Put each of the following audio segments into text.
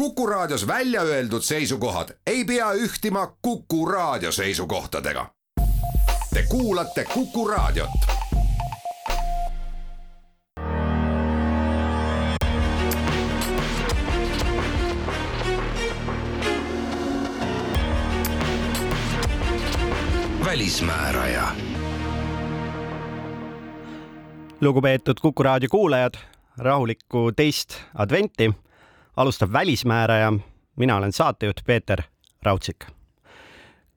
Kuku Raadios välja öeldud seisukohad ei pea ühtima Kuku Raadio seisukohtadega. Te kuulate Kuku Raadiot. välismääraja. lugupeetud Kuku Raadio kuulajad, rahulikku teist adventi alustab Välismääraja. mina olen saatejuht Peeter Raudsik.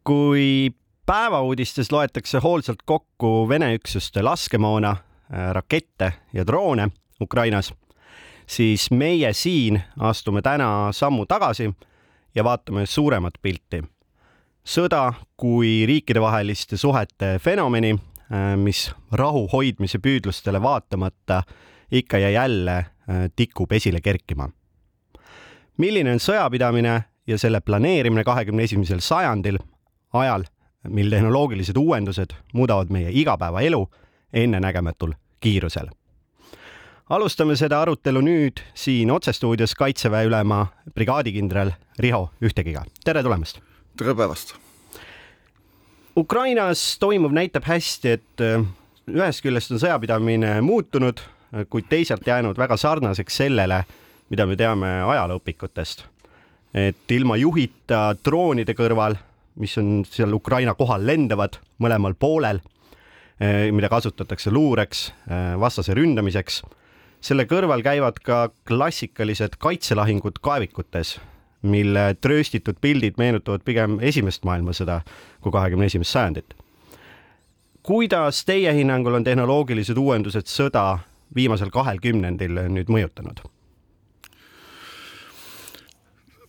kui päevauudistes loetakse hoolsalt kokku Vene üksuste laskemoona, rakette ja droone Ukrainas, siis meie siin astume täna sammu tagasi ja vaatame suuremat pilti. sõda kui riikidevaheliste suhete fenomeni, mis rahu hoidmise püüdlustele vaatamata ikka ja jälle tikub esile kerkima milline on sõjapidamine ja selle planeerimine kahekümne esimesel sajandil, ajal, mil tehnoloogilised uuendused muudavad meie igapäevaelu ennenägematul kiirusel. alustame seda arutelu nüüd siin otsestuudios Kaitseväe ülema brigaadikindral Riho Ühtegiga. tere tulemast! tere päevast! Ukrainas toimuv näitab hästi, et äh, ühest küljest on sõjapidamine muutunud, kuid teisalt jäänud väga sarnaseks sellele, mida me teame ajalooõpikutest. et ilma juhita droonide kõrval, mis on seal Ukraina kohal lendavad mõlemal poolel, eh, mida kasutatakse luureks, eh, vastase ründamiseks, selle kõrval käivad ka klassikalised kaitselahingud kaevikutes, mille trööstitud pildid meenutavad pigem esimest maailmasõda kui kahekümne esimest sajandit. kuidas teie hinnangul on tehnoloogilised uuendused sõda viimasel kahel kümnendil nüüd mõjutanud?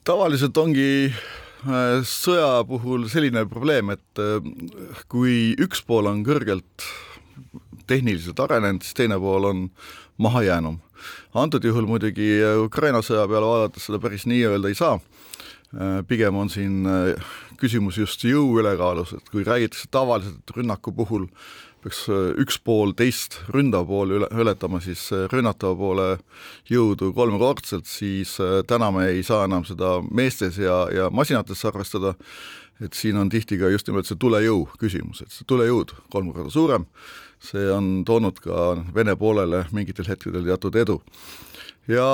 Tavaliselt ongi äh, sõja puhul selline probleem, et äh, kui üks pool on kõrgelt tehniliselt arenenud, siis teine pool on mahajäänum. antud juhul muidugi äh, Ukraina sõja peale vaadates seda päris nii öelda ei saa, pigem on siin küsimus just jõu ülekaalus, et kui räägitakse tavaliselt rünnaku puhul peaks äh, üks pool teist ründav pool üle, ületama siis äh, rünnatava poole jõudu kolmekordselt, siis äh, täna me ei saa enam seda meestes ja, ja masinates arvestada, et siin on tihti ka just nimelt see tulejõu küsimus, et see tulejõud kolm korda suurem, see on toonud ka Vene poolele mingitel hetkedel teatud edu ja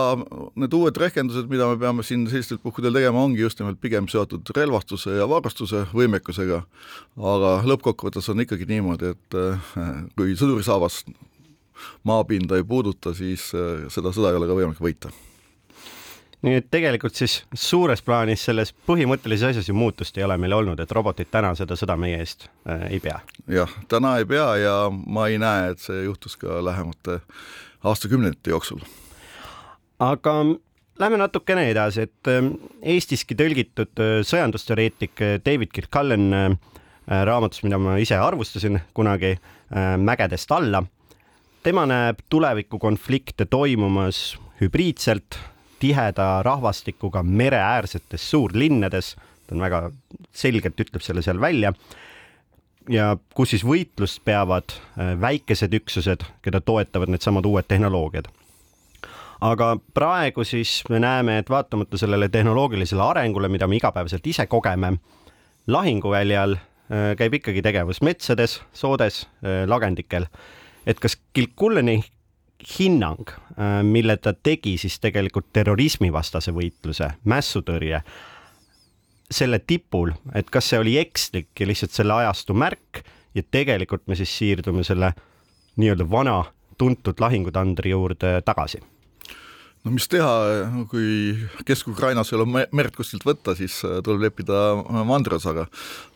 need uued rehkendused, mida me peame siin sellistel puhkudel tegema, ongi just nimelt pigem seotud relvastuse ja varustuse võimekusega, aga lõppkokkuvõttes on ikkagi niimoodi, et äh, kui sõdurisaabas maapinda ei puuduta, siis äh, seda sõda ei ole ka võimalik võita. Nii et tegelikult siis suures plaanis selles põhimõttelises asjas ju muutust ei ole meil olnud, et robotid täna seda sõda meie eest äh, ei pea. jah, täna ei pea ja ma ei näe, et see juhtus ka lähemate aastakümnendite jooksul aga lähme natukene edasi, et ähm, Eestiski tõlgitud äh, sõjandusteoreetik äh, David Kirkhallen äh, raamatus, mida ma ise arvustasin kunagi Mägedest alla. tema näeb tulevikukonflikte toimumas hübriidselt, tiheda rahvastikuga mereäärsetes suurlinnades, ta on väga selgelt ütleb selle seal välja. Ja kus siis võitlust peavad väikesed üksused, keda toetavad needsamad uued tehnoloogiad aga praegu siis me näeme, et vaatamata sellele tehnoloogilisele arengule, mida me igapäevaselt ise kogeme, lahinguväljal äh, käib ikkagi tegevus metsades, soodes, äh, lagendikel. et kas Kilkulleni hinnang, äh, mille ta tegi siis tegelikult terrorismivastase võitluse, mässutõrje, selle tipul, et kas see oli ekslik ja lihtsalt selle ajastu märk ja tegelikult me siis siirdume selle nii-öelda vana tuntud lahingutandri juurde tagasi no mis teha, kui Kesk-Ukrainas ei ole merd kuskilt võtta, siis äh, tuleb leppida mandriosaga.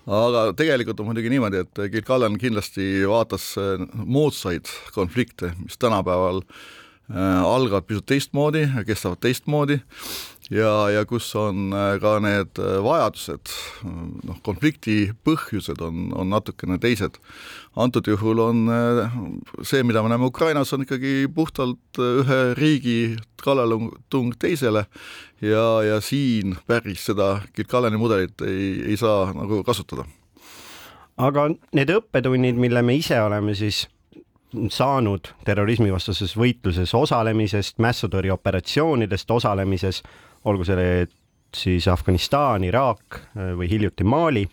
aga tegelikult on muidugi niimoodi, et Kilkallen kindlasti vaatas äh, moodsaid konflikte, mis tänapäeval äh, algavad pisut teistmoodi kestavad teistmoodi ja, ja kus on äh, ka need äh, vajadused, noh, konflikti põhjused on, on natukene teised. antud juhul on äh, see, mida me näeme Ukrainas, on ikkagi puhtalt ühe riigi kallaletung teisele ja, ja siin päris seda Kirkaleni mudelit ei, ei saa nagu kasutada. aga need õppetunnid, mille me ise oleme siis saanud terrorismivastases võitluses osalemisest, mässutõrjeoperatsioonidest osalemises, olgu see siis Afganistan, Iraak või hiljuti Mali.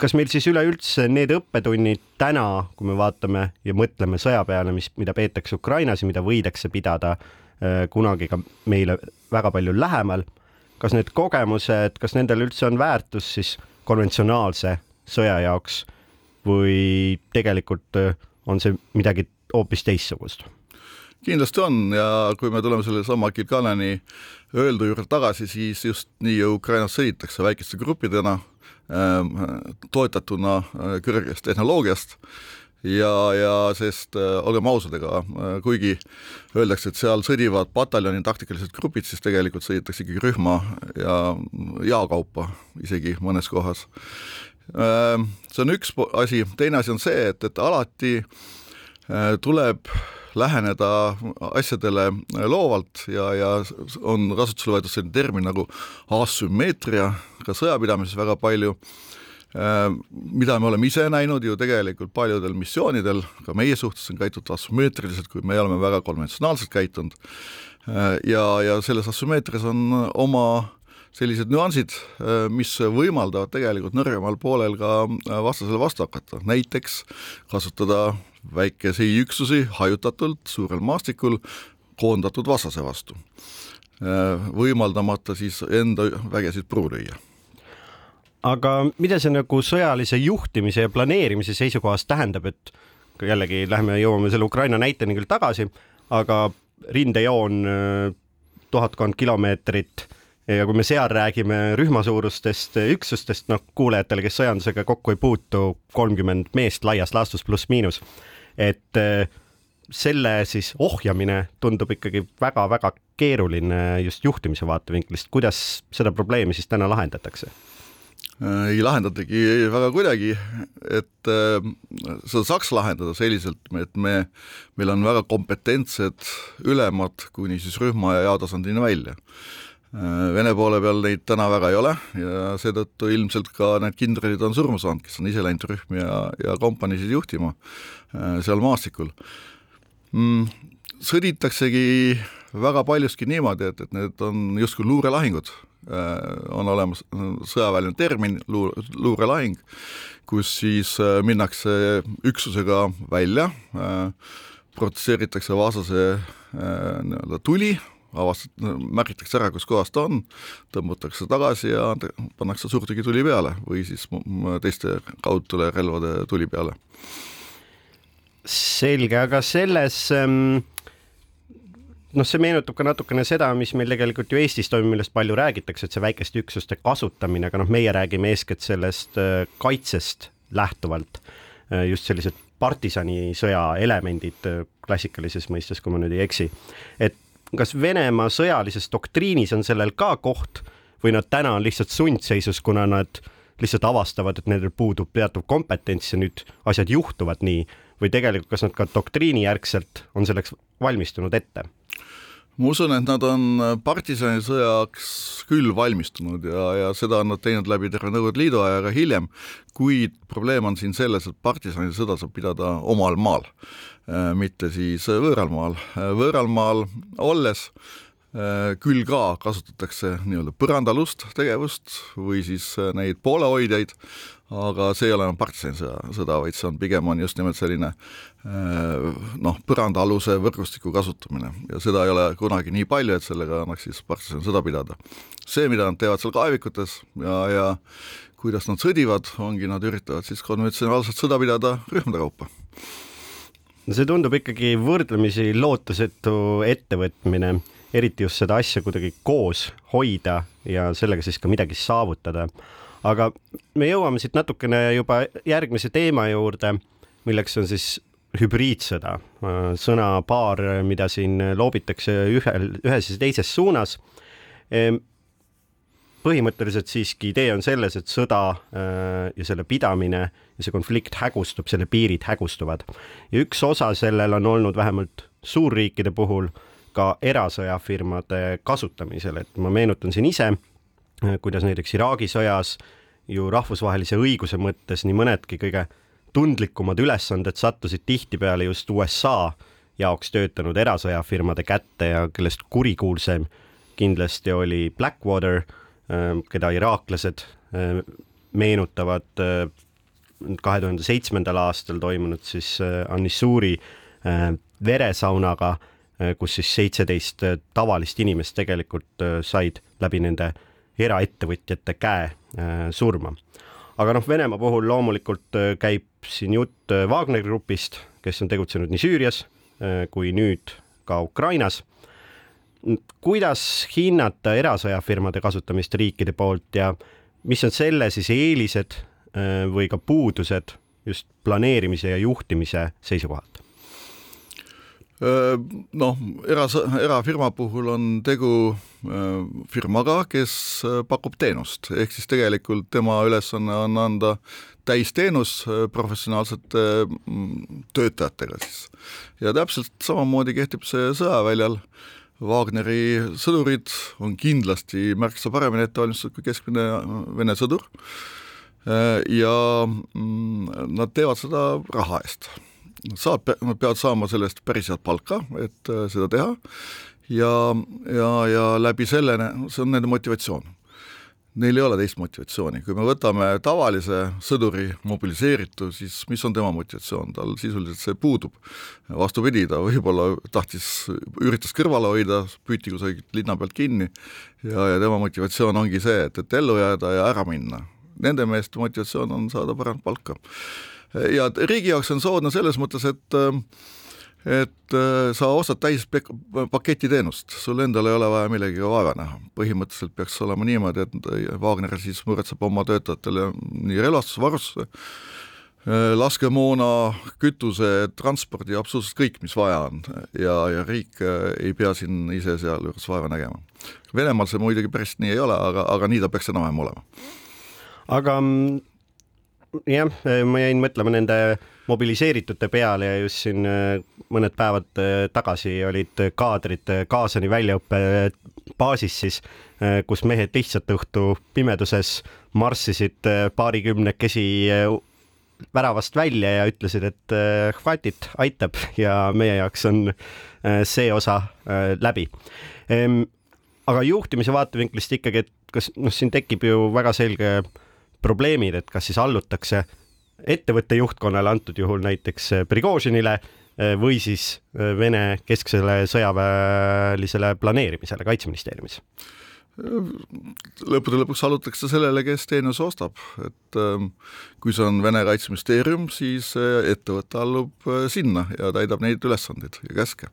kas meil siis üleüldse need õppetunnid täna, kui me vaatame ja mõtleme sõja peale, mis, mida peetakse Ukrainas ja mida võidakse pidada kunagi ka meile väga palju lähemal, kas need kogemused, kas nendel üldse on väärtus siis konventsionaalse sõja jaoks või tegelikult on see midagi hoopis teistsugust? kindlasti on ja kui me tuleme sellesama Kilkaneni öeldu juurde tagasi, siis just nii Ukrainas sõditakse väikeste gruppidena, ähm, toetatuna äh, kõrgest tehnoloogiast ja, ja sest äh, olgem ausad, ega äh, kuigi öeldakse, et seal sõdivad pataljoni taktikalised grupid, siis tegelikult sõditakse ikkagi rühma ja jaokaupa isegi mõnes kohas see on üks asi, teine asi on see, et, et alati tuleb läheneda asjadele loovalt ja, ja on kasutusele võetud selline termin nagu asümmeetria, ka sõjapidamises väga palju, äh, mida me oleme ise näinud ju tegelikult paljudel missioonidel, ka meie suhtes on käitutud asümmeetriliselt, kui me oleme väga konventsionaalselt käitunud, äh, ja, ja selles asümmeetrias on oma sellised nüansid, äh, mis võimaldavad tegelikult nõrgemal poolel ka vastasele vastu hakata, näiteks kasutada väikeseid üksusi hajutatult suurel maastikul koondatud vastase vastu, äh, võimaldamata siis enda vägesid puru lüüa. Aga mida see nagu sõjalise juhtimise ja planeerimise seisukohast tähendab, et jällegi lähme, jõuame selle Ukraina näiteni küll tagasi, aga rindejoon äh, tuhatkond kilomeetrit ja kui me seal räägime rühmasuurustest üksustest, noh, kuulajatele, kes sõjandusega kokku ei puutu, kolmkümmend meest laias laastus pluss-miinus et äh, selle siis ohjamine tundub ikkagi väga-väga keeruline just juhtimise vaatevinklist, kuidas seda probleemi siis täna lahendatakse? Ei lahendatagi väga kuidagi, et äh, seda saaks lahendada selliselt, et me, meil on väga kompetentsed ülemad kuni siis rühma ja jaotasandini välja Vene poole peal neid täna väga ei ole ja seetõttu ilmselt ka need kindralid on surma saanud, kes on ise läinud rühmi ja, ja kompaniisid juhtima Äh, seal maastikul mm,. sõditaksegi väga paljuski niimoodi, et, et need on justkui luurelahingud, äh, on olemas sõjaväeline termin, luur, luurelahing, kus siis äh, minnakse üksusega välja, protseeritakse vastase nii-öelda tuli, avastat-, märgitakse ära, kus kohas ta on, tõmbutakse tagasi ja pannakse suurtükituli peale või siis teiste kaudtulirelvade tuli peale selge, aga selles ähm, noh, see meenutab ka natukene seda, mis meil tegelikult ju Eestis toimub, millest palju räägitakse, et see väikeste üksuste kasutamine, aga noh, meie räägime eeskätt sellest äh, kaitsest lähtuvalt. Äh, just sellised partisanisõja elemendid äh, klassikalises mõistes, kui ma nüüd ei eksi. et kas Venemaa sõjalises doktriinis on sellel ka koht või nad täna on lihtsalt sundseisus, kuna nad lihtsalt avastavad, et nendel puudub teatav kompetents ja nüüd asjad juhtuvad nii või tegelikult, kas nad ka doktriinijärgselt on selleks valmistunud ette? Ma usun, et nad on partisanisõjaks küll valmistunud ja, ja seda on nad teinud läbi terve Nõukogude Liidu aja ka hiljem, kuid probleem on siin selles, et partisanisõda saab pidada omal maal, äh, mitte siis võõral maal. võõral maal olles äh, küll ka kasutatakse nii-öelda põrandalust tegevust või siis äh, neid poolehoidjaid, aga see ei ole enam partisanisõda, sõda, vaid see on pigem on just nimelt selline äh, noh, põrandaaluse võrgustiku kasutamine. Ja seda ei ole kunagi nii palju, et sellega annaks siis partisanisõda pidada. see, mida nad teevad seal kaevikutes ja, ja kuidas nad sõdivad, ongi, nad üritavad siis konventsionaalset sõda pidada rühmade kaupa. No see tundub ikkagi võrdlemisi lootusetu ettevõtmine, eriti just seda asja kuidagi koos hoida ja sellega siis ka midagi saavutada. Aga me jõuame siit natukene juba järgmise teema juurde, milleks on siis hübriidsõda, sõnapaar, mida siin loobitakse ühel, ühes ja teises suunas. Ehm, põhimõtteliselt siiski idee on selles, et sõda äh, ja selle pidamine ja see konflikt hägustub, selle piirid hägustuvad. Ja üks osa sellel on olnud vähemalt suurriikide puhul ka erasõjafirmade kasutamisel, et ma meenutan siin ise Äh, kuidas näiteks Iraagi sõjas ju rahvusvahelise õiguse mõttes nii mõnedki kõige tundlikumad ülesanded sattusid tihtipeale just USA jaoks töötanud erasõjafirmade kätte ja kellest kurikuulsam kindlasti oli Blackwater, keda iraaklased meenutavad kahe tuhande seitsmendal aastal toimunud siis Anissuri veresaunaga, kus siis seitseteist tavalist inimest tegelikult said läbi nende eraettevõtjate käe surma aga noh, Venemaa puhul loomulikult äh, käib siin jutt äh, Wagneri grupist, kes on tegutsenud nii Süürias äh, kui nüüd ka Ukrainas. kuidas hinnata erasõjafirmade kasutamist riikide poolt ja mis on selle siis eelised või ka puudused just planeerimise ja juhtimise seisukohalt? Noh, era, erafirma puhul on tegu firmaga, kes pakub teenust, ehk siis tegelikult tema ülesanne on anda täisteenus professionaalsete töötajatega siis. ja täpselt samamoodi kehtib see sõjaväljal. Wagneri sõdurid on kindlasti märksa paremini ette valmistatud kui keskmine Vene sõdur. ja mm, nad teevad seda raha eest saad, nad peavad saama selle eest päris head palka, et äh, seda teha ja, ja, ja läbi selle, see on nende motivatsioon. Neil ei ole teist motivatsiooni, kui me võtame tavalise sõduri mobiliseeritu, siis mis on tema motivatsioon, tal sisuliselt see puudub. vastupidi, ta võib-olla tahtis, üritas kõrvale hoida, püüti kusagilt linna pealt kinni ja, ja tema motivatsioon ongi see, et, et ellu jääda ja ära minna. Nende meeste motivatsioon on saada paremat palka ja riigi jaoks on soodne selles mõttes, et et äh, sa ostad täis paketi teenust, sul endal ei ole vaja millegagi vaeva näha. põhimõtteliselt peaks olema niimoodi, et Wagner siis muretseb oma töötajatele nii relvastusvarustuse, äh, laskemoona, kütuse, transpordi, absoluutselt kõik, mis vaja on ja, ja riik äh, ei pea siin ise sealjuures vaeva nägema. Venemaal see muidugi päris nii ei ole, aga, aga nii ta peaks enam-vähem olema. aga mm, jah, ma jäin mõtlema nende mobiliseeritute peale ja just siin äh, mõned päevad äh, tagasi olid kaadrid Kaasani väljaõppe baasis siis, äh, kus mehed lihtsalt õhtu pimeduses marssisid paarikümnekesi väravast välja ja ütlesid, et hvatit aitab ja meie jaoks on see osa läbi. Ehm, aga juhtimise vaatevinklist ikkagi, et kas noh, siin tekib ju väga selge probleemid, et kas siis allutakse ettevõtte juhtkonnale, antud juhul näiteks Prigožinile eh, või siis eh, Vene kesksele sõjaväelisele planeerimisele Kaitseministeeriumis? lõppude lõpuks allutatakse sellele, kes teenuse ostab, et ähm, kui see on Vene Kaitseministeerium, siis eh, ettevõte allub sinna ja täidab neid ülesandeid ja käske.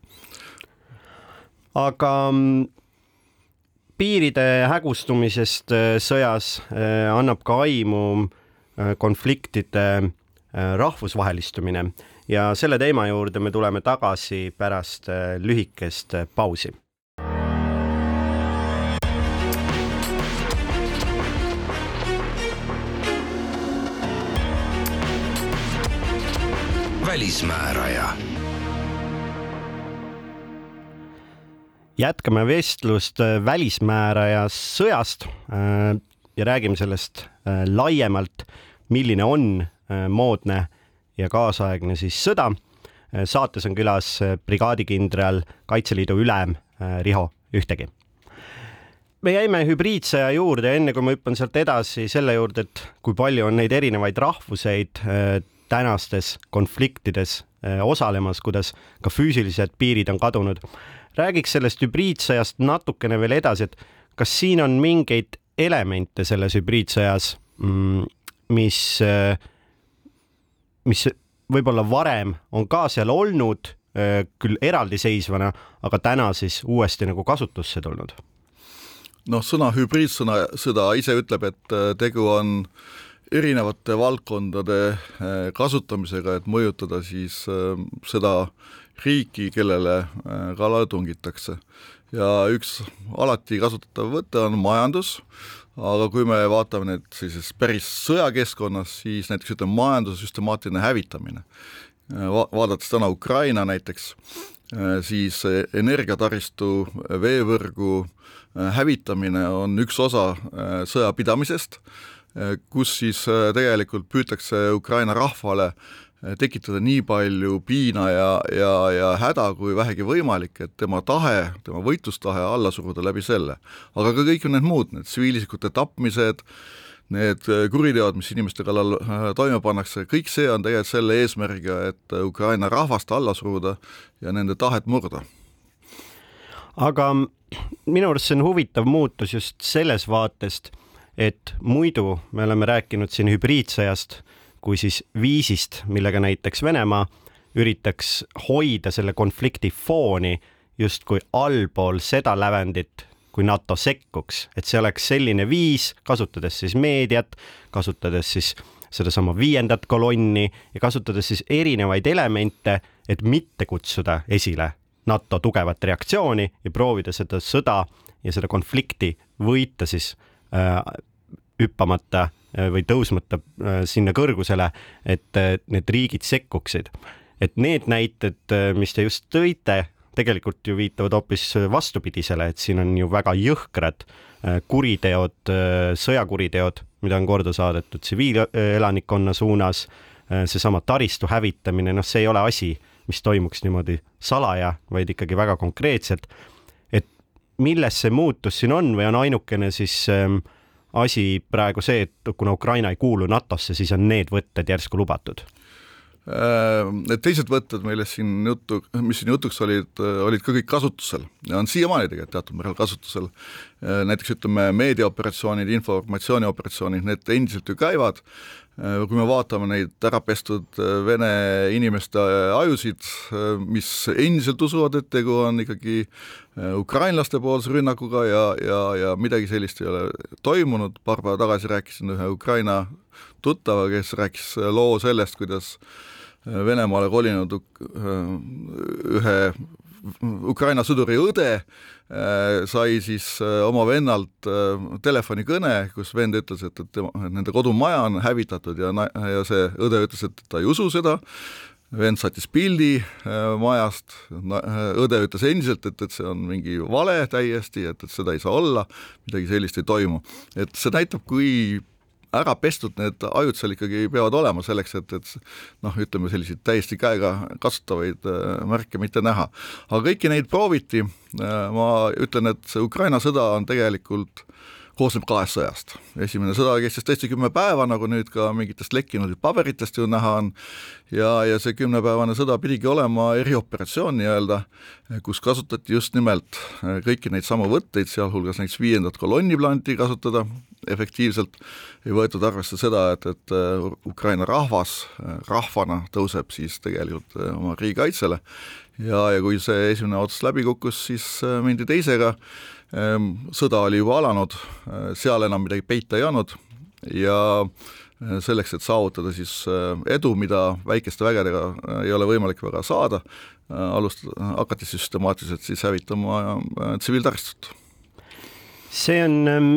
aga mm, piiride hägustumisest äh, sõjas äh, annab ka aimu äh, konfliktide rahvusvahelistumine ja selle teema juurde me tuleme tagasi pärast lühikest pausi. välismääraja jätkame vestlust äh, välismääraja sõjast äh, ja räägime sellest äh, laiemalt, milline on moodne ja kaasaegne siis sõda. saates on külas brigaadikindral, Kaitseliidu ülem Riho Ühtegi. me jäime hübriidsõja juurde, enne kui ma hüppan sealt edasi selle juurde, et kui palju on neid erinevaid rahvuseid tänastes konfliktides osalemas, kuidas ka füüsilised piirid on kadunud räägiks sellest hübriidsõjast natukene veel edasi, et kas siin on mingeid elemente selles hübriidsõjas, mm, mis, mis võib-olla varem on ka seal olnud, küll eraldiseisvana, aga täna siis uuesti nagu kasutusse tulnud? noh, sõna hübriidsõna, sõda ise ütleb, et äh, tegu on erinevate valdkondade äh, kasutamisega, et mõjutada siis äh, seda riiki, kellele äh, kallale tungitakse. ja üks alati kasutatav võte on majandus, aga kui me vaatame nüüd sellises päris sõjakeskkonnas, siis näiteks ütleme, majanduse süstemaatiline hävitamine äh, Va, vaadates täna Ukraina näiteks, äh, siis energiataristu, veevõrgu hävitamine on üks osa sõjapidamisest, kus siis tegelikult püütakse Ukraina rahvale tekitada nii palju piina ja, ja, ja häda kui vähegi võimalik, et tema tahe, tema võitlustahe alla suruda läbi selle. aga ka kõik need muud, need tsiviilisikute tapmised, need kuriteod, mis inimeste kallal äh, toime pannakse, kõik see on tegelikult selle eesmärgiga, et Ukraina rahvast alla suruda ja nende tahet murda. aga minu arust see on huvitav muutus just selles vaatest, et muidu me oleme rääkinud siin hübriidsõjast kui siis viisist, millega näiteks Venemaa üritaks hoida selle konflikti fooni justkui allpool seda lävendit, kui NATO sekkuks, et see oleks selline viis, kasutades siis meediat, kasutades siis sedasama viiendat kolonni ja kasutades siis erinevaid elemente, et mitte kutsuda esile NATO tugevat reaktsiooni ja proovida seda sõda ja seda konflikti võita siis äh, hüppamata või tõusmata äh, sinna kõrgusele, et äh, need riigid sekkuksid. et need näited, mis te just tõite, tegelikult ju viitavad hoopis vastupidisele, et siin on ju väga jõhkrad kuriteod, sõjakuriteod, mida on korda saadetud tsiviilelanikkonna suunas, seesama taristu hävitamine, noh, see ei ole asi, mis toimuks niimoodi salaja, vaid ikkagi väga konkreetselt. et milles see muutus siin on või on ainukene siis äh, asi praegu see, et kuna Ukraina ei kuulu NATO-sse, siis on need võtted järsku lubatud? Äh, need teised võtted, millest siin juttu, mis siin jutuks olid, olid ka kõik kasutusel ja on siiamaani tegelikult teatud määral kasutusel. Äh, näiteks ütleme, meediaoperatsioonid, informatsioonioperatsioonid, need endiselt ju käivad Äh, kui me vaatame neid ära pestud äh, vene inimeste äh, ajusid, mis endiselt usuvad, et tegu on ikkagi ukrainlaste poolse rünnakuga ja, ja, ja midagi sellist ei ole toimunud, paar päeva tagasi rääkisin ühe Ukraina tuttava, kes rääkis loo sellest, kuidas Venemaale kolinud ühe Ukraina sõduri õde äh, sai siis äh, oma vennalt äh, telefonikõne, kus vend ütles, et, et tema, nende kodumaja on hävitatud ja, ja see õde ütles, et ta ei usu seda, vend saatis pildi majast, õde ütles endiselt, et, et see on mingi vale täiesti, et, et seda ei saa olla, midagi sellist ei toimu. et see näitab, kui ära pestud need ajud seal ikkagi peavad olema selleks, et, et noh, ütleme selliseid täiesti käega kasutavaid äh, märke mitte näha. aga kõiki neid prooviti, äh, ma ütlen, et see Ukraina sõda on tegelikult koosneb kahest sõjast. esimene sõda kestis tõesti kümme päeva, nagu nüüd ka mingitest lekkinud paberitest ju näha on, ja, ja see kümnepäevane sõda pidigi olema erioperatsioon nii-öelda, kus kasutati just nimelt äh, kõiki neid samu võtteid, sealhulgas näiteks viiendat kolonni plaaniti kasutada efektiivselt, ei võetud arvesse seda, et, et äh, Ukraina rahvas äh, rahvana tõuseb siis tegelikult oma riigikaitsele. Ja, ja kui see esimene ots läbi kukkus, siis mindi teisega. Ehm, sõda oli juba alanud, äh, seal enam midagi peita ei olnud ja äh, selleks, et saavutada siis äh, edu, mida väikeste vägedega ei ole võimalik väga saada, alust-, hakati süstemaatiliselt siis hävitama tsiviiltaristut. See on ehm,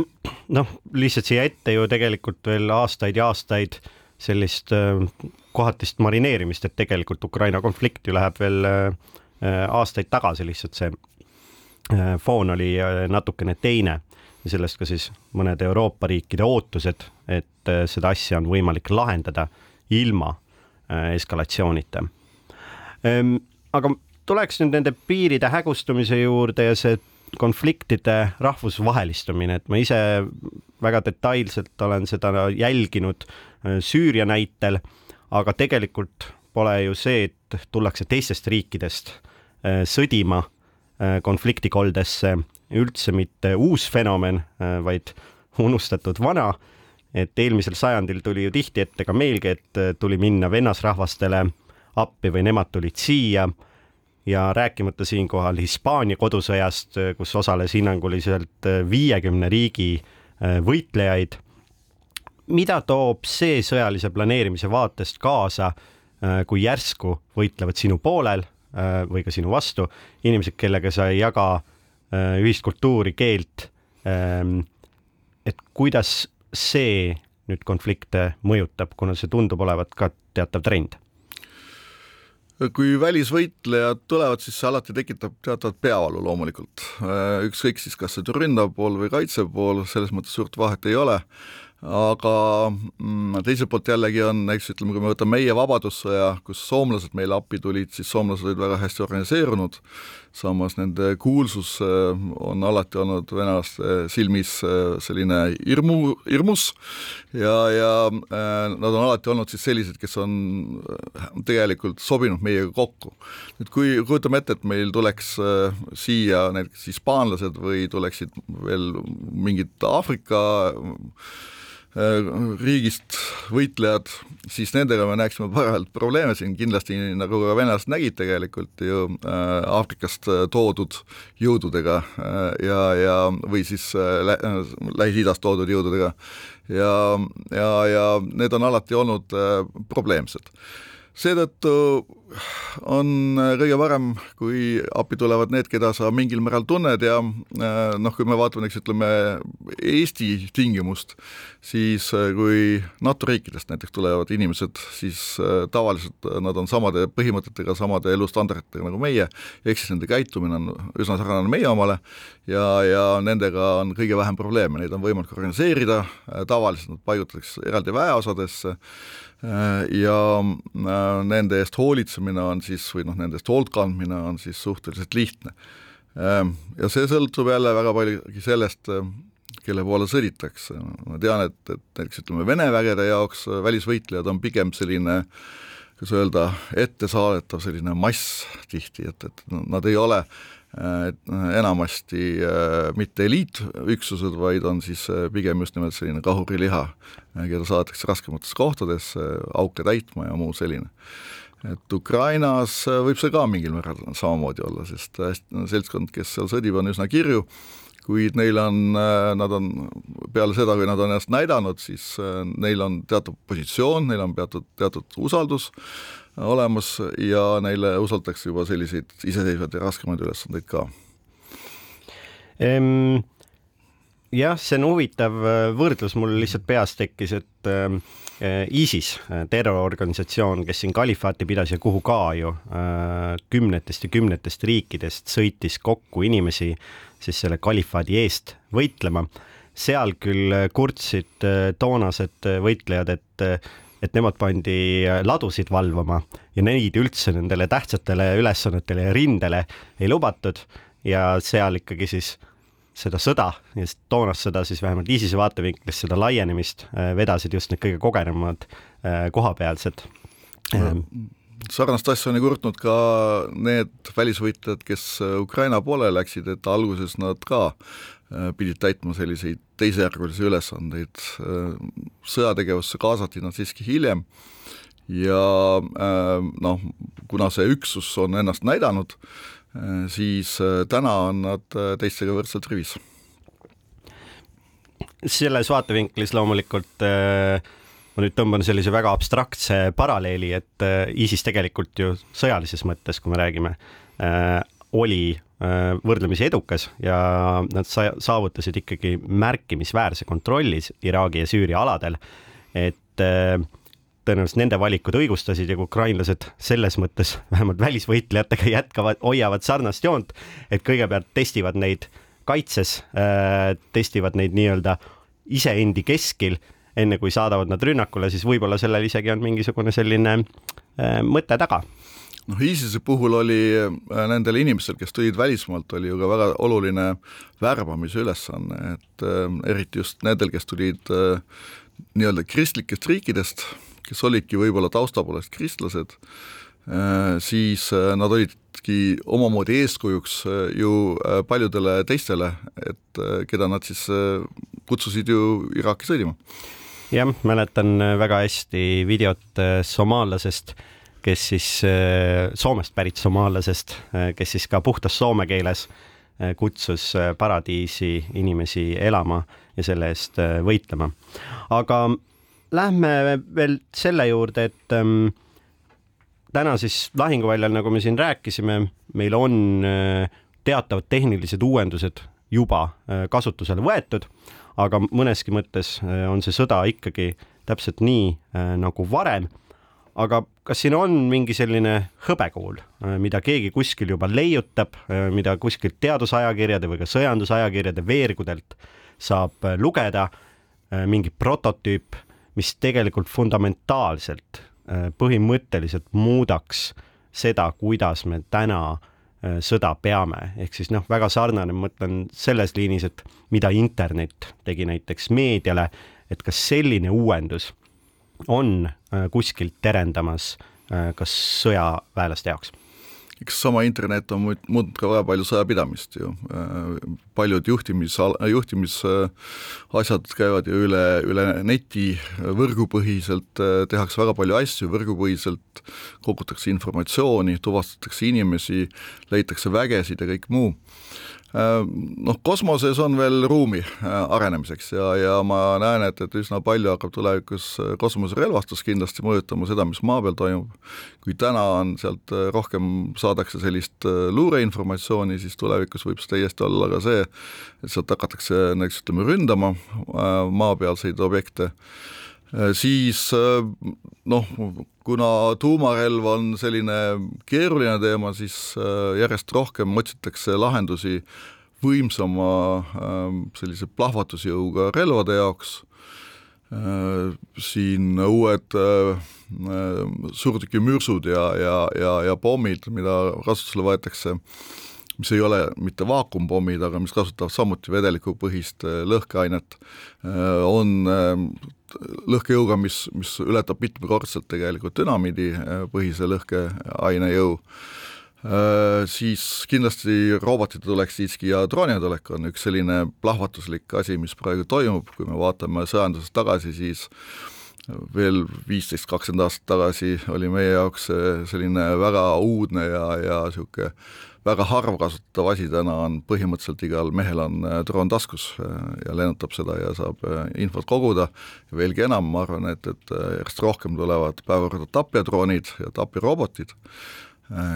noh, lihtsalt siia ette ju tegelikult veel aastaid ja aastaid sellist kohatist marineerimist, et tegelikult Ukraina konflikt ju läheb veel aastaid tagasi lihtsalt see foon oli äh, natukene teine ja sellest ka siis mõnede Euroopa riikide ootused, et äh, seda asja on võimalik lahendada ilma eskalatsioonita. Ehm, aga tuleks nüüd nende piiride hägustumise juurde ja see konfliktide rahvusvahelistumine, et ma ise väga detailselt olen seda jälginud Süüria näitel, aga tegelikult pole ju see, et tullakse teistest riikidest sõdima Äh, konfliktikoldesse üldse mitte uus fenomen, äh, vaid unustatud vana. et eelmisel sajandil tuli ju tihti ette ka meilgi, et äh, tuli minna vennasrahvastele appi või nemad tulid siia ja rääkimata siinkohal Hispaania kodusõjast, kus osales hinnanguliselt viiekümne riigi võitlejaid. mida toob see sõjalise planeerimise vaatest kaasa, kui järsku võitlevad sinu poolel Äh, või ka sinu vastu, inimesed, kellega sa ei jaga äh, ühist kultuuri, keelt. Ähm, et kuidas see nüüd konflikte mõjutab, kuna see tundub olevat ka teatav trend? kui välisvõitlejad tulevad, siis see alati tekitab teatavat peavalu loomulikult. Äh, ükskõik siis, kas see ründav pool või kaitsev pool, selles mõttes suurt vahet ei ole aga mm, teiselt poolt jällegi on, eks ütleme, kui me võtame meie Vabadussõja, kus soomlased meile appi tulid, siis soomlased olid väga hästi organiseerunud, samas nende kuulsus äh, on alati olnud venelaste silmis äh, selline hirmu, hirmus ja, ja äh, nad on alati olnud siis sellised, kes on tegelikult sobinud meiega kokku. nüüd kui kujutame ette, et meil tuleks siia näiteks hispaanlased või tuleksid veel mingid Aafrika riigist võitlejad, siis nendega me näeksime parajalt probleeme siin. Kindlasti, nagu ka venelased nägid tegelikult ju äh, Aafrikast äh, toodud jõududega ja, ja või siis Lähis-Idast toodud jõududega. Ja, ja, ja need on alati olnud probleemsed seetõttu on kõige parem, kui appi tulevad need, keda sa mingil määral tunned ja äh, noh, kui me vaatame näiteks ütleme Eesti tingimust, siis äh, kui NATO riikidest näiteks tulevad inimesed, siis äh, tavaliselt nad on samade põhimõtetega, samade elustandarditega nagu meie, ehk siis nende käitumine on üsna sarnane meie omale ja, ja nendega on kõige vähem probleeme, neid on võimalik organiseerida, tavaliselt nad paigutatakse eraldi väeosadesse Äh, ja äh, nende eest hoolitsemine on siis, või noh, nende eest hoolt kandmine on siis suhteliselt lihtne. Ähm, ja see sõltub jälle väga paljugi sellest, äh, kelle poole sõditakse. ma tean, et, et näiteks ütleme, Vene vägede jaoks välisvõitlejad on pigem selline kuidas öelda, ettesaadetav selline mass tihti, et, et nad ei ole äh, Äh, enamasti äh, mitte eliitüksused, vaid on siis äh, pigem just nimelt selline kahuriliha, keda saadetakse raskemates kohtades auke täitma ja muu selline. et Ukrainas võib see ka mingil määral samamoodi olla, sest seltskond, kes seal sõdib, on üsna kirju, kuid neil on, nad on peale seda, kui nad on ennast näidanud, siis neil on teatud positsioon, neil on teatud, teatud usaldus olemas ja neile usaldatakse juba selliseid iseseisvaid ja raskemaid ülesandeid ka ehm,. jah, see on huvitav äh, võrdlus, mul lihtsalt peas tekkis, et äh, ISIS, äh, terroriorganisatsioon, kes siin kalifaati pidas ja kuhu ka ju äh, kümnetest ja kümnetest riikidest sõitis kokku inimesi siis selle kalifaadi eest võitlema seal küll kurtsid äh, toonased võitlejad, et et nemad pandi äh, ladusid valvama ja neid üldse nendele tähtsatele ülesannetele ja rindele ei lubatud. Ja seal ikkagi siis seda sõda ja toonast sõda siis vähemalt ISISe vaatevinklist, seda laienemist äh, vedasid just need kõige kogenumad äh, kohapealsed no sarnast asja on ju kurtnud ka need välisvõitlejad, kes Ukraina poole läksid, et alguses nad ka pidid täitma selliseid teisejärgulisi ülesandeid, äh, sõjategevusse kaasati nad siiski hiljem ja äh, noh, kuna see üksus on ennast näidanud, siis täna on nad teistega võrdselt rivis. selles vaatevinklis loomulikult ma nüüd tõmban sellise väga abstraktse paralleeli, et ISIS tegelikult ju sõjalises mõttes, kui me räägime, oli Äh, võrdlemisi edukas ja nad sa saavutasid ikkagi märkimisväärse kontrolli Iraagi ja Süüria aladel. et äh, tõenäoliselt nende valikud õigustasid ja kui ukrainlased selles mõttes vähemalt välisvõitlejatega jätkavad, hoiavad sarnast joont, et kõigepealt testivad neid kaitses, äh, testivad neid nii-öelda iseendi keskil, enne kui saadavad nad rünnakule, siis võib-olla sellel isegi on mingisugune selline mõte taga noh, ISISe puhul oli äh, nendel inimestel, kes tulid välismaalt, oli ju ka väga oluline värbamise ülesanne, et äh, eriti just nendel, kes tulid äh, nii-öelda kristlikest riikidest, kes olidki võib-olla tausta poolest kristlased siis nad olidki omamoodi eeskujuks ju paljudele teistele, et keda nad siis kutsusid ju Iraaki sõdima. jah, mäletan väga hästi videot somaallasest kes siis äh, Soomest pärit somaallasest, äh, kes siis ka puhtas soome keeles äh, kutsus paradiisi inimesi elama ja selle eest võitlema. aga lähme veel selle juurde, et ähm, täna siis lahinguväljal, nagu me siin rääkisime, meil on teatavad tehnilised uuendused juba kasutusele võetud, aga mõneski mõttes on see sõda ikkagi täpselt nii nagu varem aga kas siin on mingi selline hõbekuul, äh, mida keegi kuskil juba leiutab, äh, mida kuskilt teadusajakirjade või ka sõjandusajakirjade veergudelt saab äh, lugeda, mingi prototüüp, mis tegelikult fundamentaalselt, põhimõtteliselt muudaks seda, kuidas me täna sõda peame, ehk siis noh, väga sarnane, ma mõtlen selles liinis, et mida internet tegi näiteks meediale, et kas selline uuendus on kuskilt terendamas kas sõjaväelaste jaoks eks sama internet on muutnud ka väga palju sõjapidamist ju. paljud juhtimis, juhtimisasjad käivad ju üle, üle neti, võrgupõhiselt tehakse väga palju asju, võrgupõhiselt kogutakse informatsiooni, tuvastatakse inimesi, leitakse vägesid ja kõik muu Äh, noh, kosmoses on veel ruumi äh, arenemiseks ja, ja ma näen, et, et üsna palju hakkab tulevikus äh, kosmoserelvastus kindlasti mõjutama seda, mis maa peal toimub. kui täna on sealt rohkem, saadakse sellist luureinformatsiooni, siis tulevikus võib see täiesti olla ka see, et sealt hakatakse näiteks ütleme, ründama maapealseid objekte Äh, siis äh, noh, kuna tuumarelv on selline keeruline teema, siis äh, järjest rohkem otsitakse lahendusi võimsama sellise plahvatusjõuga relvade jaoks, siin uued suurtükimürsud ja, ja, ja, ja pommid, mida kasutusele võetakse, mis ei ole mitte vaakumpommid, aga mis kasutavad samuti vedelikupõhist lõhkeainet, on lõhkejõuga, mis, mis ületab mitmekordselt tegelikult dünamiidi äh, põhise lõhkeaine jõu, äh, siis kindlasti robotite tulek siiski ja droonide tulek on üks selline plahvatuslik asi, mis praegu toimub, kui me vaatame sõjandusest tagasi, siis veel viisteist, kakskümmend aastat tagasi oli meie jaoks selline väga uudne ja, ja niisugune väga harv kasutatav asi täna on põhimõtteliselt igal mehel on äh, droon taskus äh, ja lennutab seda ja saab äh, infot koguda. Veelgi enam, ma arvan, et, et järjest rohkem tulevad päevakorda tapjadroonid ja tapjarobotid,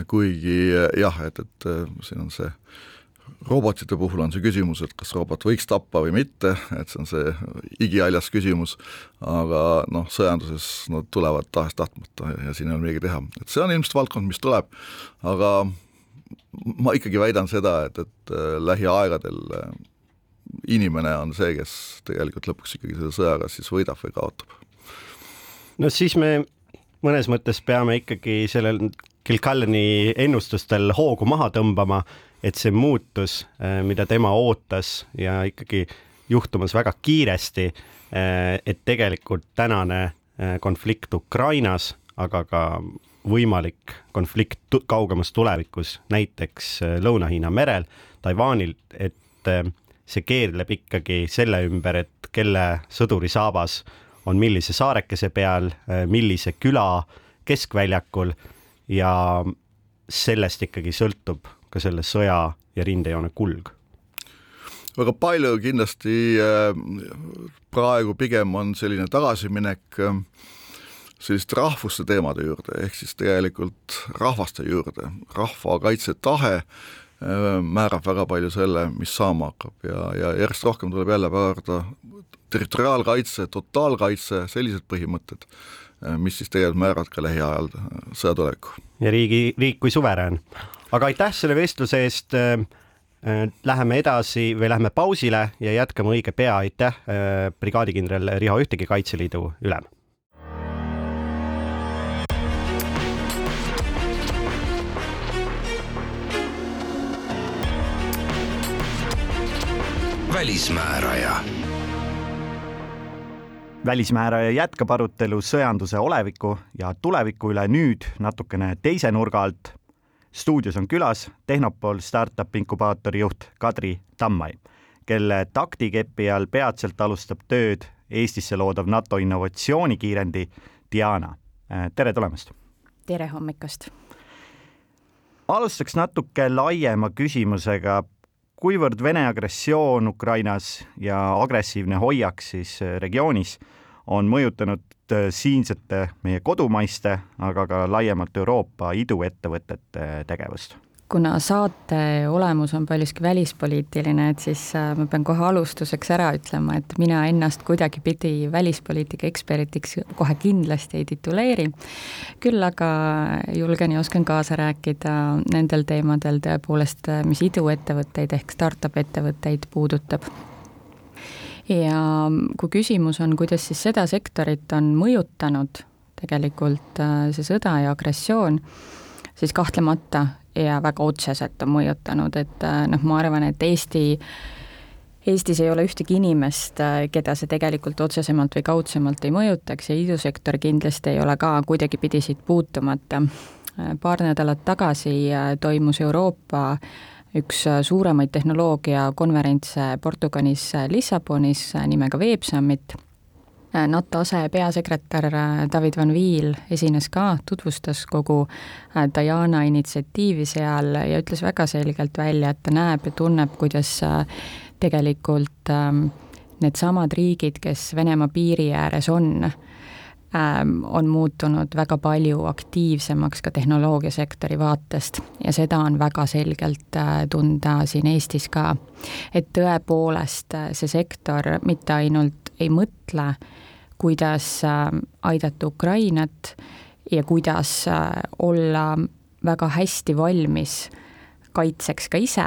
kuigi jah, et, et siin on see robotite puhul on see küsimus, et kas robot võiks tappa või mitte, et see on see igihaljas küsimus, aga noh, sõjanduses nad tulevad tahes-tahtmata ja siin ei ole midagi teha, et see on ilmselt valdkond, mis tuleb, aga ma ikkagi väidan seda, et, et äh, lähiaegadel äh, inimene on see, kes tegelikult lõpuks ikkagi selle sõja kas siis võidab või kaotab. no siis me mõnes mõttes peame ikkagi sellel Kilcallani ennustustel hoogu maha tõmbama, et see muutus, äh, mida tema ootas ja ikkagi juhtumas väga kiiresti, et tegelikult tänane konflikt Ukrainas, aga ka võimalik konflikt kaugemas tulevikus, näiteks äh, Lõuna-Hiina merel, Taiwanil, et äh, see keerleb ikkagi selle ümber, et kelle sõdurisaabas on millise saarekese peal, äh, millise küla keskväljakul ja sellest ikkagi sõltub ka selle sõja ja rindejoone kulg. Väga palju kindlasti praegu pigem on selline tagasiminek selliste rahvuste teemade juurde, ehk siis tegelikult rahvaste juurde, rahvakaitsetahe äh, määrab väga palju selle, mis saama hakkab ja, ja järjest rohkem tuleb jälle pöörda territoriaalkaitse, totaalkaitse, sellised põhimõtted, äh, mis siis tegelikult määravad ka lähiajal äh, sõja tuleviku. ja riigi, riik kui suverään. aga aitäh selle vestluse eest. Läheme edasi või lähme pausile ja jätkame õige pea, aitäh, brigaadikindral Riho Ühtegi, Kaitseliidu ülem välismääraja. välismääraja jätkab arutelu sõjanduse oleviku ja tuleviku üle nüüd natukene teise nurga alt. stuudios on külas Tehnopol startup inkubaatori juht Kadri Tammai, kelle taktikepi all peatselt alustab tööd Eestisse loodav NATO innovatsioonikiirendi Diana. tere tulemast! tere hommikust! alustaks natuke laiema küsimusega kuivõrd Vene agressioon Ukrainas ja agressiivne hoiak siis äh, regioonis on mõjutanud äh, siinsete meie kodumaiste, aga ka laiemalt Euroopa iduettevõtete tegevust kuna saate olemus on paljuski välispoliitiline, et siis äh, ma pean kohe alustuseks ära ütlema, et mina ennast kuidagipidi välispoliitika ekspertiks kohe kindlasti ei tituleeri, küll aga julgen ja oskan kaasa rääkida nendel teemadel tõepoolest, mis iduettevõtteid ehk startup ettevõtteid puudutab. Ja kui küsimus on, kuidas siis seda sektorit on mõjutanud tegelikult äh, see sõda ja agressioon, siis kahtlemata ja väga otseselt on mõjutanud, et äh, noh, ma arvan, et Eesti Eestis ei ole ühtegi inimest, äh, keda see tegelikult otsesemalt või kaudsemalt ei mõjutaks ja idusektor kindlasti ei ole ka kuidagipidi siit puutumata. paar nädalat tagasi toimus Euroopa üks suuremaid tehnoloogiakonverentse Portugalis Lissabonis nimega Web Summit Äh, NATO asepeasekretär äh, David Van Wiel esines ka, tutvustas kogu äh, Diana initsiatiivi seal ja ütles väga selgelt välja, et ta näeb ja tunneb, kuidas tegelikult ähm, needsamad riigid, kes Venemaa piiri ääres on, on muutunud väga palju aktiivsemaks ka tehnoloogiasektori vaatest ja seda on väga selgelt tunda siin Eestis ka. et tõepoolest see sektor mitte ainult ei mõtle kuidas äh, aidata Ukrainat ja kuidas äh, olla väga hästi valmis kaitseks ka ise,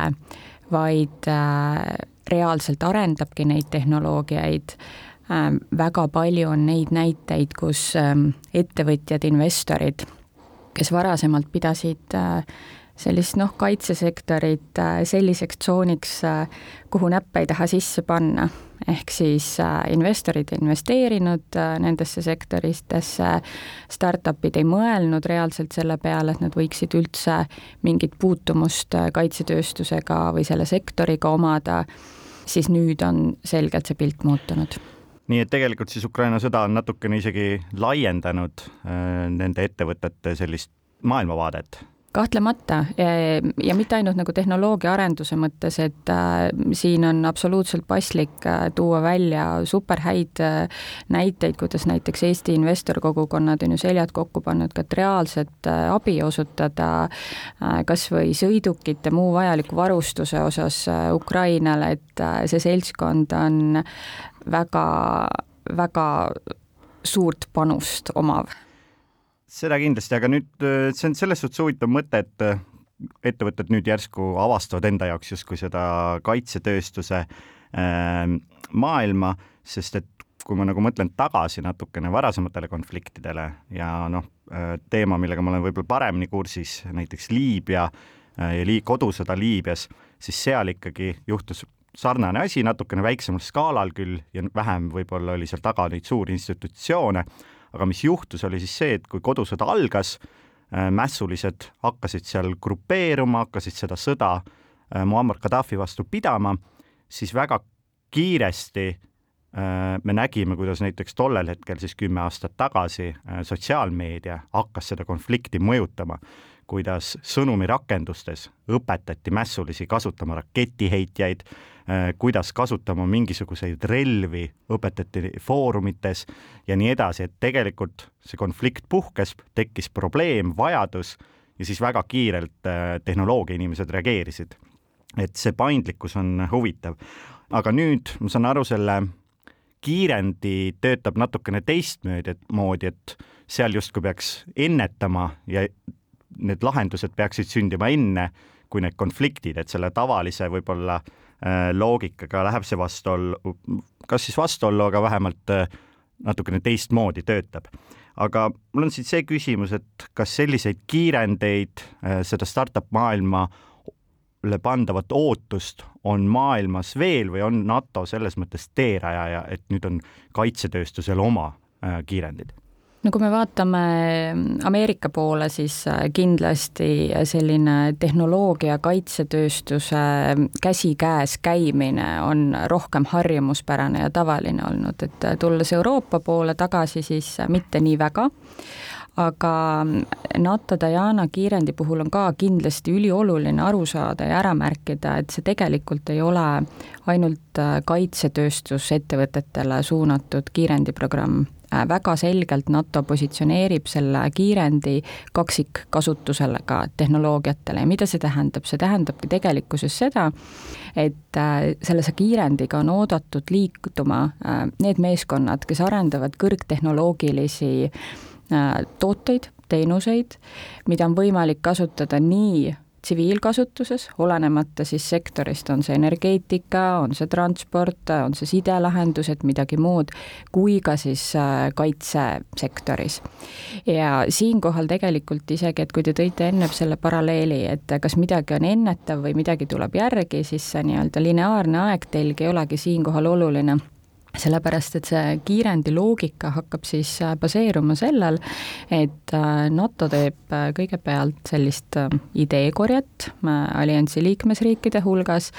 vaid äh, reaalselt arendabki neid tehnoloogiaid. Väga palju on neid näiteid, kus ähm, ettevõtjad, investorid, kes varasemalt pidasid sellist noh, kaitsesektorit selliseks tsooniks, kuhu näppe ei taha sisse panna. Ehk siis äh, investorid investeerinud äh, nendesse sektoritesse, startup'id ei mõelnud reaalselt selle peale, et nad võiksid üldse mingit puutumust äh, kaitsetööstusega või selle sektoriga omada, siis nüüd on selgelt see pilt muutunud nii et tegelikult siis Ukraina sõda on natukene isegi laiendanud äh, nende ettevõtete sellist maailmavaadet. Kahtlemata ja mitte ainult nagu tehnoloogia arenduse mõttes, et äh, siin on absoluutselt paslik äh, tuua välja superhäid näiteid, kuidas näiteks Eesti investorkogukonnad on ju seljad kokku pannud, et reaalset abi osutada kas või sõidukite, muu vajaliku varustuse osas Ukrainale, et see seltskond on väga, väga suurt panust omav. Seda kindlasti, aga nüüd äh, see on selles suhtes huvitav mõte, et äh, ettevõtted nüüd järsku avastavad enda jaoks justkui seda kaitsetööstuse äh, maailma, sest et kui ma nagu mõtlen tagasi natukene varasematele konfliktidele ja noh, äh, teema, millega ma olen võib-olla paremini kursis, näiteks Liibüa ja lii-, kodusõda Liibüas, siis seal ikkagi juhtus sarnane asi natukene väiksemal skaalal küll ja vähem võib-olla oli seal taga neid suuri institutsioone aga mis juhtus, oli siis see, et kui kodusõda algas, äh, mässulised hakkasid seal grupeeruma, hakkasid seda sõda äh, Muammar Gaddafi vastu pidama, siis väga kiiresti äh, me nägime, kuidas näiteks tollel hetkel, siis kümme aastat tagasi, sotsiaalmeedia hakkas seda konflikti mõjutama kuidas sõnumirakendustes õpetati mässulisi kasutama raketiheitjaid, kuidas kasutama mingisuguseid relvi, õpetati foorumites ja nii edasi, et tegelikult see konflikt puhkes, tekkis probleem, vajadus ja siis väga kiirelt äh, tehnoloogia inimesed reageerisid. et see paindlikkus on huvitav. aga nüüd ma saan aru, selle kiirendi töötab natukene teistmoodi, et moodi, et seal justkui peaks ennetama ja need lahendused peaksid sündima enne kui need konfliktid, et selle tavalise võib-olla äh, loogikaga läheb see vastuollu, kas siis vastuollu, aga vähemalt äh, natukene teistmoodi töötab. aga mul on siin see küsimus, et kas selliseid kiirendeid, äh, seda startup maailmale pandavat ootust on maailmas veel või on NATO selles mõttes teerajaja, et nüüd on kaitsetööstusel oma kiirendid? No kui me vaatame Ameerika poole, siis äh, kindlasti selline tehnoloogia kaitsetööstuse käsikäes käimine on rohkem harjumuspärane ja tavaline olnud, et äh, tulles Euroopa poole tagasi, siis äh, mitte nii väga. Aga NATO Diana kiirendi puhul on ka kindlasti ülioluline aru saada ja ära märkida, et see tegelikult ei ole ainult kaitsetööstusettevõtetele suunatud kiirendiprogramm, Äh, väga selgelt NATO positsioneerib selle kiirendi kaksikkasutusele ka tehnoloogiatele. Ja mida see tähendab, see tähendabki tegelikkuses seda, et äh, sellise kiirendiga on oodatud liikuma äh, need meeskonnad, kes arendavad kõrgtehnoloogilisi tooteid, teenuseid, mida on võimalik kasutada nii tsiviilkasutuses, olenemata siis sektorist, on see energeetika, on see transport, on see sidelahendused, midagi muud, kui ka siis äh, kaitsesektoris. ja siinkohal tegelikult isegi, et kui te tõite ennem selle paralleeli, et kas midagi on ennetav või midagi tuleb järgi, siis see nii-öelda lineaarne aegtelg ei olegi siinkohal oluline sellepärast, et see kiirendi loogika hakkab siis äh, baseeruma sellel, et äh, NATO teeb äh, kõigepealt sellist ideekorjet alliansi liikmesriikide hulgas,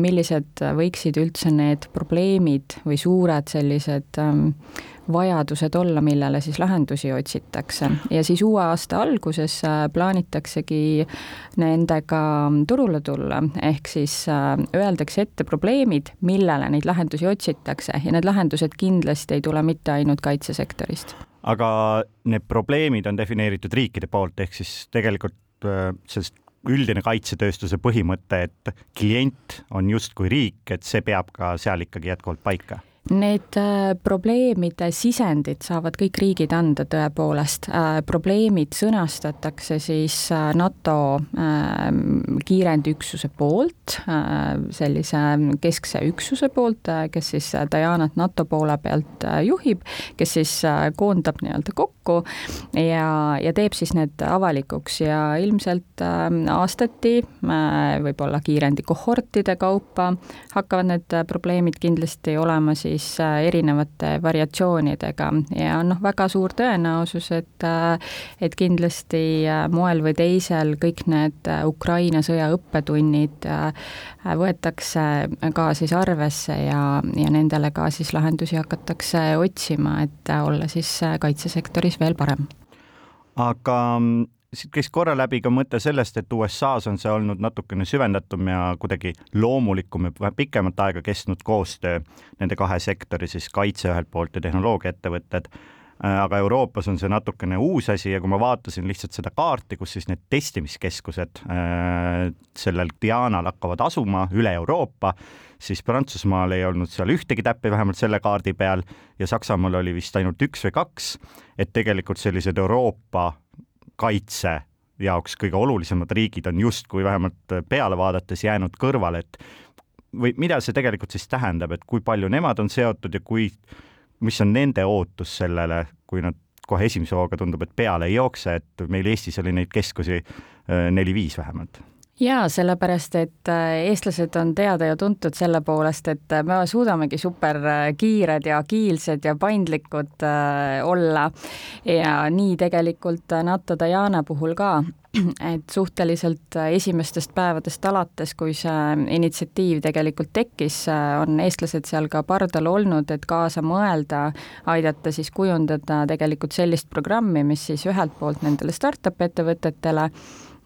millised võiksid üldse need probleemid või suured sellised ähm, vajadused olla, millele siis lahendusi otsitakse. Ja siis uue aasta alguses äh, plaanitaksegi nendega turule tulla, ehk siis äh, öeldakse ette probleemid, millele neid lahendusi otsitakse. Ja need lahendused kindlasti ei tule mitte ainult kaitsesektorist. aga need probleemid on defineeritud riikide poolt, ehk siis tegelikult äh, sellest üldine kaitsetööstuse põhimõte, et klient on justkui riik, et see peab ka seal ikkagi jätkuvalt paika Need äh, probleemide sisendid saavad kõik riigid anda tõepoolest. Äh, probleemid sõnastatakse siis äh, NATO kiirendiüksuse poolt, sellise keskse üksuse poolt, kes siis Dianat NATO poole pealt juhib, kes siis koondab nii-öelda kokku ja, ja teeb siis need avalikuks ja ilmselt aastati, võib-olla kiirendi kohortide kaupa hakkavad need probleemid kindlasti olema siis siis äh, erinevate variatsioonidega ja on noh, väga suur tõenäosus, et äh, et kindlasti äh, moel või teisel kõik need Ukraina sõja õppetunnid võetakse ka siis arvesse ja, ja nendele ka siis lahendusi hakatakse otsima, et olla siis kaitsesektoris veel parem. aga siit käis korra läbi ka mõte sellest, et USA-s on see olnud natukene süvendatum ja kuidagi loomulikum ja pikemat aega kestnud koostöö nende kahe sektori, siis kaitse ühelt poolt ja tehnoloogiaettevõtted. Äh, aga Euroopas on see natukene uus asi ja kui ma vaatasin lihtsalt seda kaarti, kus siis need testimiskeskused äh, sellel Dianal hakkavad asuma üle Euroopa, siis Prantsusmaal ei olnud seal ühtegi täppi, vähemalt selle kaardi peal, ja Saksamaal oli vist ainult üks või kaks, et tegelikult sellised Euroopa kaitse jaoks kõige olulisemad riigid on justkui vähemalt peale vaadates jäänud kõrvale, et või mida see tegelikult siis tähendab, et kui palju nemad on seotud ja kui, mis on nende ootus sellele, kui nad kohe esimese hooga tundub, et peale ei jookse, et meil Eestis oli neid keskusi äh, neli-viis vähemalt jaa, sellepärast et äh, eestlased on teada ja tuntud selle poolest, et äh, me suudamegi super äh, ja agiilsed ja paindlikud olla. Ja nii tegelikult NATO Diana puhul ka et suhteliselt esimestest päevadest alates, kui see initsiatiiv tegelikult tekkis, on eestlased seal ka pardal olnud, et kaasa mõelda, aidata siis kujundada tegelikult sellist programmi, mis siis ühelt poolt nendele startup ettevõtetele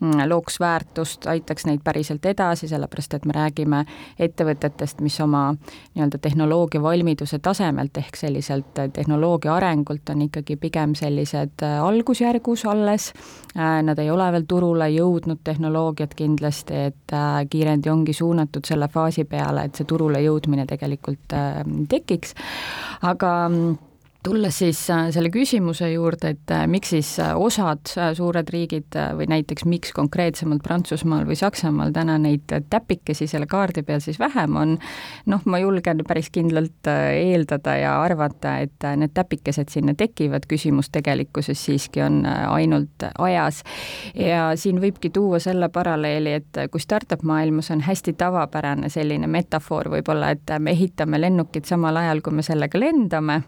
looks väärtust, aitaks neid päriselt edasi, sellepärast et me räägime ettevõtetest, mis oma nii-öelda tehnoloogia valmiduse tasemelt ehk selliselt tehnoloogia arengult on ikkagi pigem sellised äh, algusjärgus alles, äh, nad ei ole veel turule jõudnud tehnoloogiat kindlasti, et äh, kiirendi ongi suunatud selle faasi peale, et see turule jõudmine tegelikult tekiks, aga mm, tulles siis äh, selle küsimuse juurde, et äh, miks siis äh, osad suured riigid või näiteks miks konkreetsemalt Prantsusmaal või Saksamaal täna neid täpikesi selle kaardi peal siis vähem on, noh, ma julgen päris kindlalt eeldada ja arvata, et need täpikesed sinna tekivad, küsimus tegelikkuses siiski on ainult ajas. ja siin võibki tuua selle paralleeli, et kui startup maailmas on hästi tavapärane selline metafoor võib-olla, et me ehitame lennukit samal ajal, kui me sellega lendame,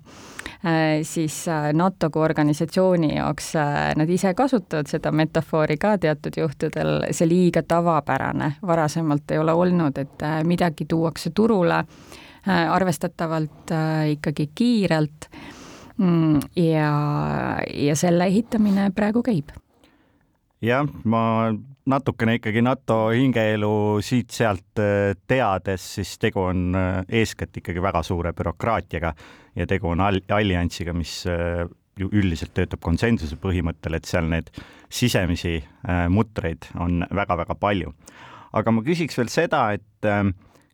siis äh, NATO kui organisatsiooni jaoks äh, nad ise kasutavad seda metafoori ka teatud juhtudel, see liiga tavapärane varasemalt ei ole olnud, et midagi tuuakse turule arvestatavalt ikkagi kiirelt. Mm, ja, ja selle ehitamine praegu käib. jah, ma natukene ikkagi NATO hingeelu siit-sealt äh, teades, siis tegu on äh, eeskätt ikkagi väga suure bürokraatiaga ja tegu on alliansiga, mis äh, ju üldiselt töötab konsensuse põhimõttel, et seal need sisemisi mutreid on väga-väga palju. aga ma küsiks veel seda, et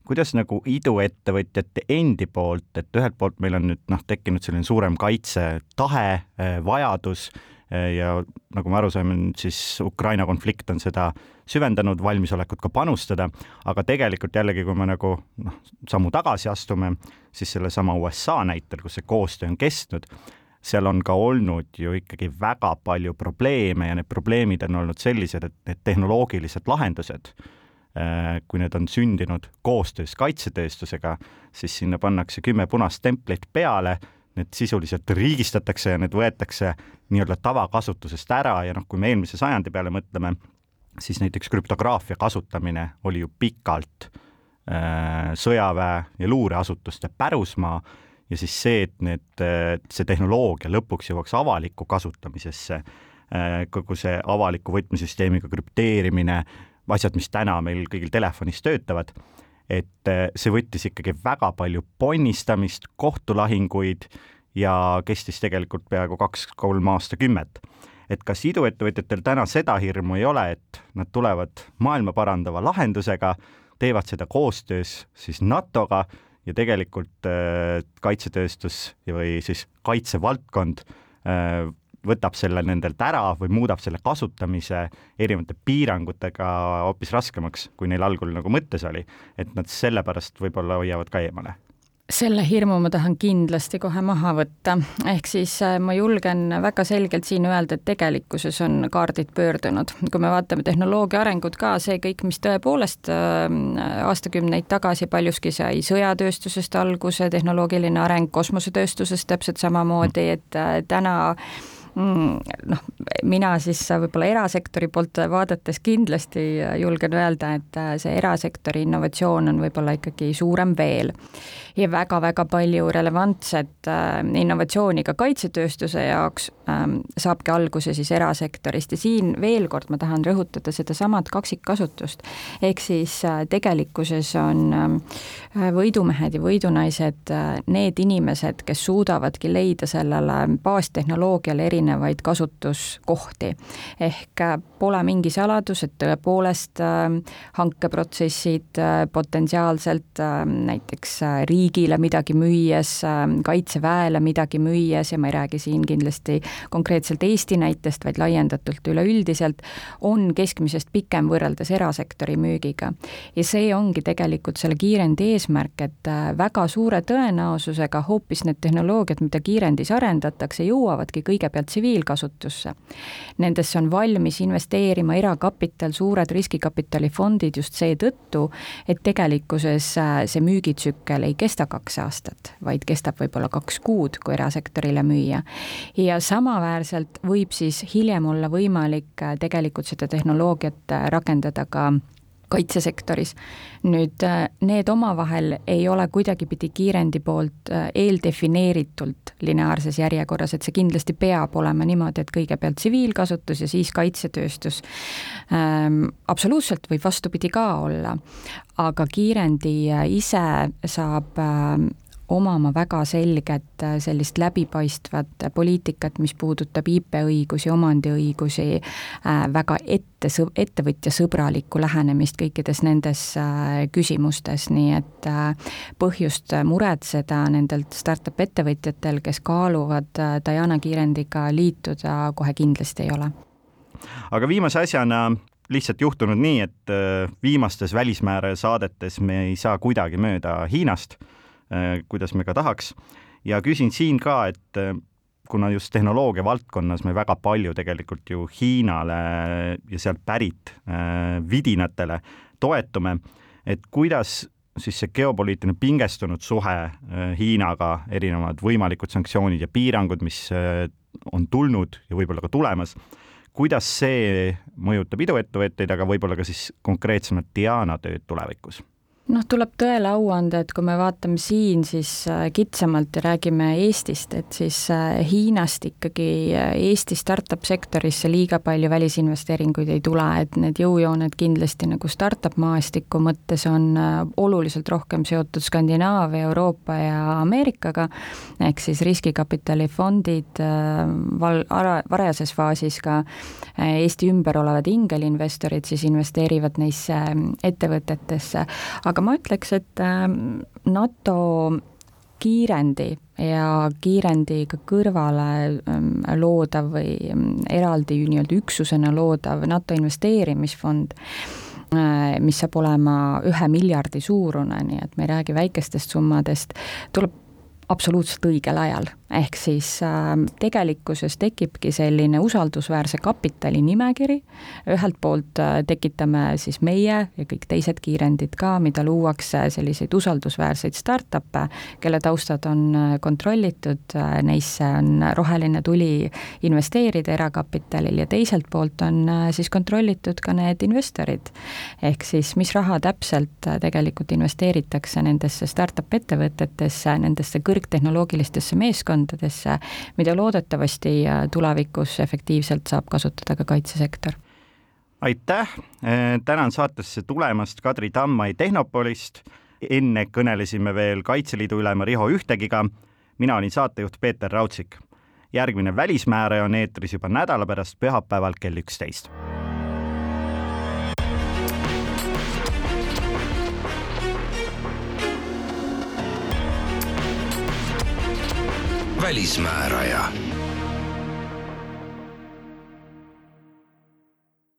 kuidas nagu iduettevõtjate endi poolt, et ühelt poolt meil on nüüd noh, tekkinud selline suurem kaitsetahe, vajadus ja nagu me aru saime, nüüd siis Ukraina konflikt on seda süvendanud, valmisolekut ka panustada, aga tegelikult jällegi, kui me nagu noh, sammu tagasi astume, siis sellesama USA näitel, kus see koostöö on kestnud, seal on ka olnud ju ikkagi väga palju probleeme ja need probleemid on olnud sellised, et need tehnoloogilised lahendused, äh, kui need on sündinud koostöös kaitsetööstusega, siis sinna pannakse kümme punast templit peale need sisuliselt riigistatakse ja need võetakse nii-öelda tavakasutusest ära ja noh, kui me eelmise sajandi peale mõtleme, siis näiteks krüptograafia kasutamine oli ju pikalt äh, sõjaväe ja luureasutuste pärusmaa ja siis see, et need, see tehnoloogia lõpuks jõuaks avalikku kasutamisesse äh,, kogu see avaliku võtmesüsteemiga krüpteerimine, asjad, mis täna meil kõigil telefonis töötavad et eh, see võttis ikkagi väga palju ponnistamist, kohtulahinguid ja kestis tegelikult peaaegu kaks-kolm aastakümmet. Et kas iduettevõtjatel täna seda hirmu ei ole, et nad tulevad maailma parandava lahendusega, teevad seda koostöös siis NATO-ga ja tegelikult äh, kaitsetööstus või siis kaitsevaldkond äh, võtab selle nendelt ära või muudab selle kasutamise erinevate piirangutega hoopis raskemaks, kui neil algul nagu mõttes oli. et nad sellepärast võib-olla hoiavad ka eemale selle hirmu ma tahan kindlasti kohe maha võtta, ehk siis äh, ma julgen väga selgelt siin öelda, et tegelikkuses on kaardid pöördunud. kui me vaatame tehnoloogia arengut ka, see kõik, mis tõepoolest äh, aastakümneid tagasi paljuski sai sõjatööstusest alguse, tehnoloogiline areng kosmosetööstusest täpselt samamoodi, et äh, täna noh, mina siis võib-olla erasektori poolt vaadates kindlasti julgen öelda, et see erasektori innovatsioon on võib-olla ikkagi suurem veel. ja väga-väga palju relevantset äh, innovatsiooni ka kaitsetööstuse jaoks saabki alguse siis erasektorist ja siin veel kord ma tahan rõhutada sedasamat kaksikkasutust. ehk siis äh, tegelikkuses on ähm, võidumehed ja võidunaised äh, need inimesed, kes suudavadki leida sellele baastehnoloogiale erinevaid kasutuskohti. ehk äh, pole mingi saladus, et tõepoolest äh, hankeprotsessid äh, potentsiaalselt näiteks riigile midagi müües, kaitseväele midagi müües ja ma ei räägi siin kindlasti konkreetselt Eesti näitest, vaid laiendatult üleüldiselt, on keskmisest pikem võrreldes erasektori müügiga. ja see ongi tegelikult selle kiirendi eesmärk, et väga suure tõenäosusega hoopis need tehnoloogiad, mida kiirendis arendatakse, jõuavadki kõigepealt tsiviilkasutusse. Nendesse on valmis investeerima erakapital, suured riskikapitalifondid just seetõttu, et tegelikkuses äh, see müügitsükkel ei kesta kaks aastat, vaid kestab võib-olla kaks kuud, kui erasektorile müüa. ja samaväärselt võib siis hiljem olla võimalik äh, tegelikult seda tehnoloogiat äh, rakendada ka kaitsesektoris. nüüd äh, need omavahel ei ole kuidagipidi kiirendi poolt eeldefineeritult lineaarses järjekorras, et see kindlasti peab olema niimoodi, et kõigepealt tsiviilkasutus ja siis kaitsetööstus ähm,. absoluutselt võib vastupidi ka olla, aga kiirendi ise saab äh, omama väga selget äh, sellist läbipaistvat poliitikat, mis puudutab IP-õigusi, omandiõigusi, äh, väga ette, ettevõtjasõbralikku lähenemist kõikides nendes äh, küsimustes, nii et põhjust muretseda nendelt startup ettevõtjatel, kes kaaluvad Diana kiirendiga liituda, kohe kindlasti ei ole. aga viimase asjana lihtsalt juhtunud nii, et viimastes välismääraja saadetes me ei saa kuidagi mööda Hiinast Äh, kuidas me ka tahaks. ja küsin siin ka, et äh, kuna just tehnoloogia valdkonnas me väga palju tegelikult ju Hiinale ja sealt pärit äh, vidinatele toetume, et kuidas siis see geopoliitiline pingestunud suhe Hiinaga, erinevad võimalikud sanktsioonid ja piirangud, mis on tulnud ja võib-olla ka tulemas, kuidas see mõjutab iduettevõtteid, aga võib-olla ka siis konkreetsemalt Diana tööd tulevikus noh, tuleb tõele au anda, et kui me vaatame siin siis äh, kitsamalt ja räägime Eestist, et siis äh, Hiinast ikkagi äh, Eesti startup sektorisse liiga palju välisinvesteeringuid ei tule, et need jõujooned kindlasti nagu startup maastiku mõttes on oluliselt rohkem seotud Skandinaavia, Euroopa ja Ameerikaga, ehk siis riskikapitalifondid, val-, varajases faasis ka Eesti ümber olevad ingelinvestorid siis investeerivad neisse ettevõtetesse, aga aga ma ütleks, et ähm, NATO kiirendi ja kiirendiga kõrvale ähm, loodav või ähm, eraldi nii-öelda üksusena loodav NATO investeerimisfond, äh, mis saab olema ühe miljardi suurune, nii et me ei räägi väikestest summadest, tuleb absoluutselt õigel ajal ehk siis äh, tegelikkuses tekibki selline usaldusväärse kapitali nimekiri, ühelt poolt äh, tekitame siis meie ja kõik teised kiirendid ka, mida luuakse selliseid usaldusväärseid startup'e, kelle taustad on äh, kontrollitud äh,, neisse on roheline tuli investeerida erakapitalil ja teiselt poolt on äh, siis kontrollitud ka need investorid. ehk siis mis raha täpselt äh, tegelikult investeeritakse nendesse startup ettevõtetesse, nendesse kõrgtehnoloogilistesse meeskondadesse, mida loodetavasti äh, tulevikus efektiivselt saab kasutada ka kaitsesektor aitäh, äh, tänan saatesse tulemast Kadri Tammai Tehnopolist. enne kõnelesime veel Kaitseliidu ülema Riho Ühtegiga. mina olin saatejuht Peeter Raudsik. järgmine Välismääraja on eetris juba nädala pärast pühapäeval kell üksteist. Välismääraja